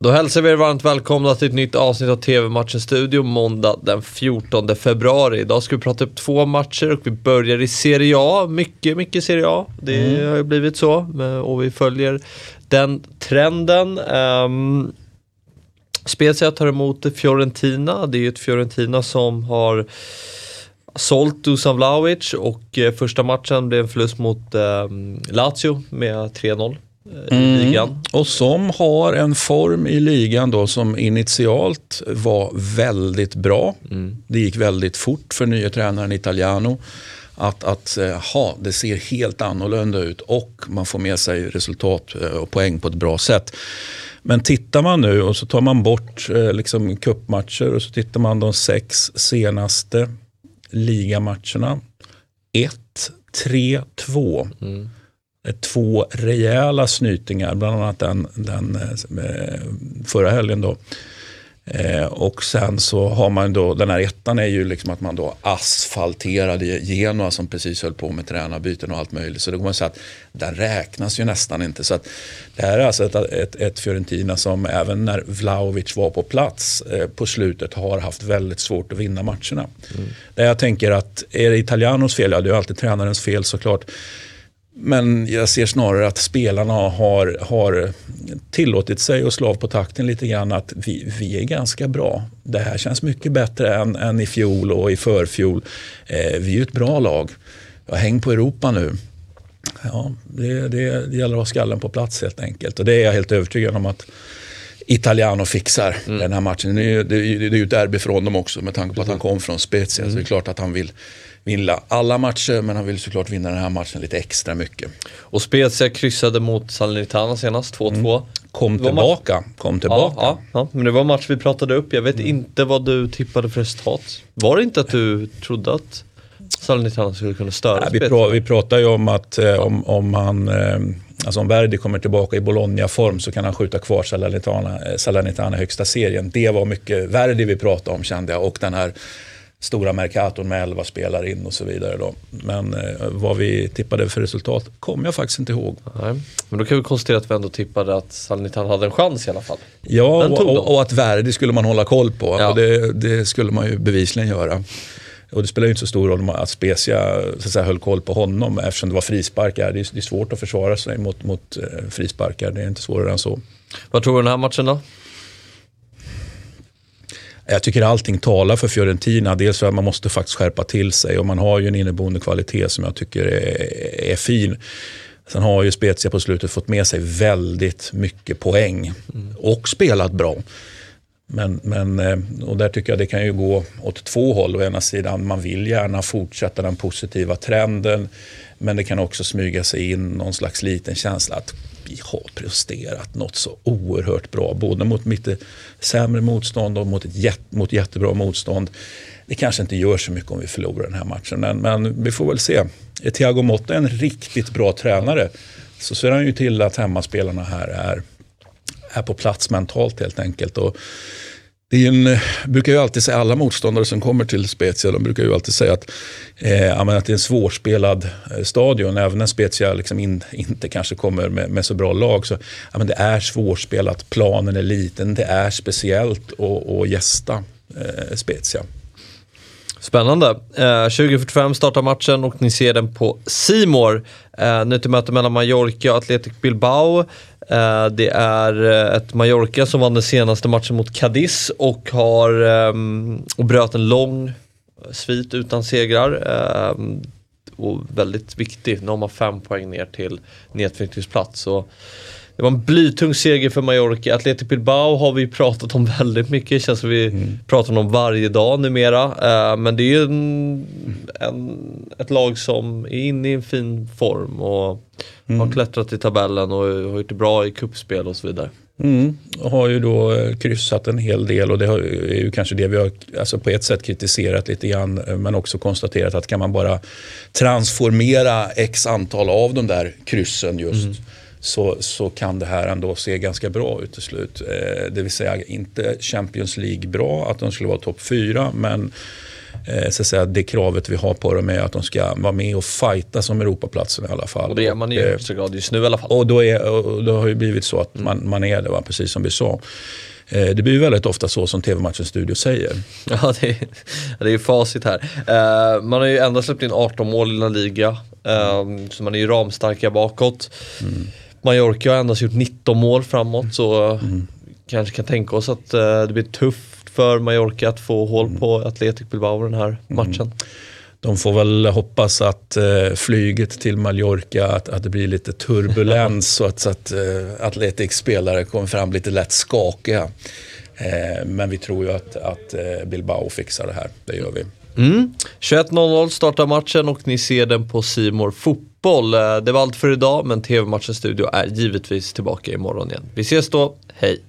Då hälsar vi er varmt välkomna till ett nytt avsnitt av TV-matchen Studio måndag den 14 februari. Idag ska vi prata upp två matcher och vi börjar i Serie A. Mycket, mycket Serie A. Det mm. har ju blivit så och vi följer den trenden. Um, Spezia tar emot Fiorentina. Det är ju ett Fiorentina som har sålt Dusan Vlahovic och eh, första matchen blev en förlust mot eh, Lazio med 3-0 eh, i mm. ligan. Och som har en form i ligan då som initialt var väldigt bra. Mm. Det gick väldigt fort för nya tränaren Italiano. Att, att ha, det ser helt annorlunda ut och man får med sig resultat och poäng på ett bra sätt. Men tittar man nu och så tar man bort eh, liksom kuppmatcher och så tittar man de sex senaste ligamatcherna. 1, 3, 2. Mm. Två rejäla snytingar, bland annat den, den eh, förra helgen. då. Eh, och sen så har man då, den här ettan är ju liksom att man då asfalterade Genoa som precis höll på med tränarbyten och allt möjligt. Så då kan man säga att den räknas ju nästan inte. Så att det här är alltså ett, ett, ett Fiorentina som även när Vlaovic var på plats eh, på slutet har haft väldigt svårt att vinna matcherna. Mm. Där jag tänker att är det Italianos fel? Ja, det är alltid tränarens fel såklart. Men jag ser snarare att spelarna har, har tillåtit sig att slå av på takten lite grann att vi, vi är ganska bra. Det här känns mycket bättre än, än i fjol och i förfjol. Eh, vi är ett bra lag. Jag häng på Europa nu. Ja, det, det, det gäller att ha skallen på plats helt enkelt. Och det är jag helt övertygad om att Italiano fixar mm. den här matchen. Det är, det, det är ju ett derby för honom också med tanke på att han kom från Spezia. Mm. Så det är klart att han vill vinna alla matcher men han vill såklart vinna den här matchen lite extra mycket. Och Spezia kryssade mot Salernitana senast, 2-2. Mm. Kom tillbaka, kom tillbaka. Ja, ja, ja, men det var en match vi pratade upp. Jag vet mm. inte vad du tippade för resultat. Var det inte att du trodde att Salernitana skulle kunna störa Nej, vi, pra, vi pratar ju om att eh, om, om han eh, Alltså om Verdi kommer tillbaka i Bologna-form så kan han skjuta kvar Salernitana, eh, Salernitana i högsta serien. Det var mycket Verdi vi pratade om kände jag och den här stora Mercaton med 11 spelare in och så vidare. Då. Men eh, vad vi tippade för resultat kommer jag faktiskt inte ihåg. Nej. Men då kan vi konstatera att vi ändå tippade att Salnitan hade en chans i alla fall. Ja, och, och, och, att Verdi skulle man hålla koll på. Ja. Och det, det, skulle man ju bevisligen göra. Och det spelar ju inte så stor roll att Spezia så att säga, höll koll på honom eftersom det var frisparkar. Det är, det är svårt att försvara sig mot, mot eh, frisparkar. Det är inte svårare än så. Vad tror du om den här matchen då? Jag tycker allting talar för Fiorentina. Dels för att man måste faktiskt skärpa till sig och man har ju en inneboende kvalitet som jag tycker är, är fin. Sen har ju Spezia på slutet fått med sig väldigt mycket poäng mm. och spelat bra. Men, men, eh, och där tycker jag det kan ju gå åt två håll. Å ena sidan, man vill gärna fortsätta den positiva trenden. Men det kan också smyga sig in någon slags liten känsla att vi har presterat något så oerhört bra. Både mot lite eh, sämre motstånd och mot, ett jätt, mot jättebra motstånd. Det kanske inte gör så mycket om vi förlorar den här matchen, men, men vi får väl se. Är Thiago Motta en riktigt bra tränare så ser han ju till att hemmaspelarna här är, är på plats mentalt helt enkelt. Och det är en, brukar ju alltid säga, alla motståndare som kommer till Spezia, de brukar ju alltid säga att, eh, att det är en svårspelad eh, stadion. Även när Spezia liksom in, inte kanske kommer med, med, så bra lag. Så, ja, det är svårspelat, planen är liten, det är speciellt att gästa eh, Spezia. Spännande. Eh, 2045 startar matchen och ni ser den på Simor. Eh, nu till möte mellan Mallorca och Athletic Bilbao. Eh, det är eh, ett Mallorca som vann den senaste matchen mot Cadiz och, har, eh, och bröt en lång svit utan segrar. Ehm, och väldigt viktig, nu har man fem poäng ner till nedflyttningsplats. Det var en blytung seger för Mallorca. Athletic Bilbao har vi pratat om väldigt mycket. Det känns som vi mm. pratar om dem varje dag numera. Uh, men det är ju en, en, ett lag som är inne i en fin form och mm. har klättrat i tabellen och har gjort det bra i kuppspel och så vidare. Mm. Har ju då eh, kryssat en hel del och det är ju kanske det vi har alltså på ett sätt kritiserat lite grann eh, men också konstaterat att kan man bara transformera x antal av de där kryssen just mm så, så kan det här ändå se ganska bra ut till slut. Eh, det vill säga inte Champions League bra, att de skulle vara topp fyra, men eh, så att säga, det kravet vi har på dem är att de ska vara med och fighta som Europaplatsen i alla fall. Och det är man i Och, eh, högsta grad just nu i alla fall. och då, är, och då har ju blivit så att man, man är det, va? precis som vi sa. Eh, Det blir ju väldigt ofta så som TV-matchens studio säger. Ja, det är, det är ju facit här. Man har ju ändå släppt in 18 mål i La Liga, eh, så man är ju ramstarka bakåt. Mallorca har endast gjort 19 mål framåt, så kanske kan tänka oss att eh, det blir tufft för Mallorca att få hål på Athletic Bilbao den här matchen. De får väl hoppas att eh, flyget till Mallorca, att, att det blir lite turbulens så att, så att eh, Athletics spelare kommer fram lite lätt skakiga. Eh, men vi tror ju att, att eh, Bilbao fixar det här, det gör vi. Mm. 21.00 startar matchen och ni ser den på Simor Fotboll fotboll. Eh, det var allt för idag, men TV-matchens studio är givetvis tillbaka imorgon igen. Vi ses då, hej!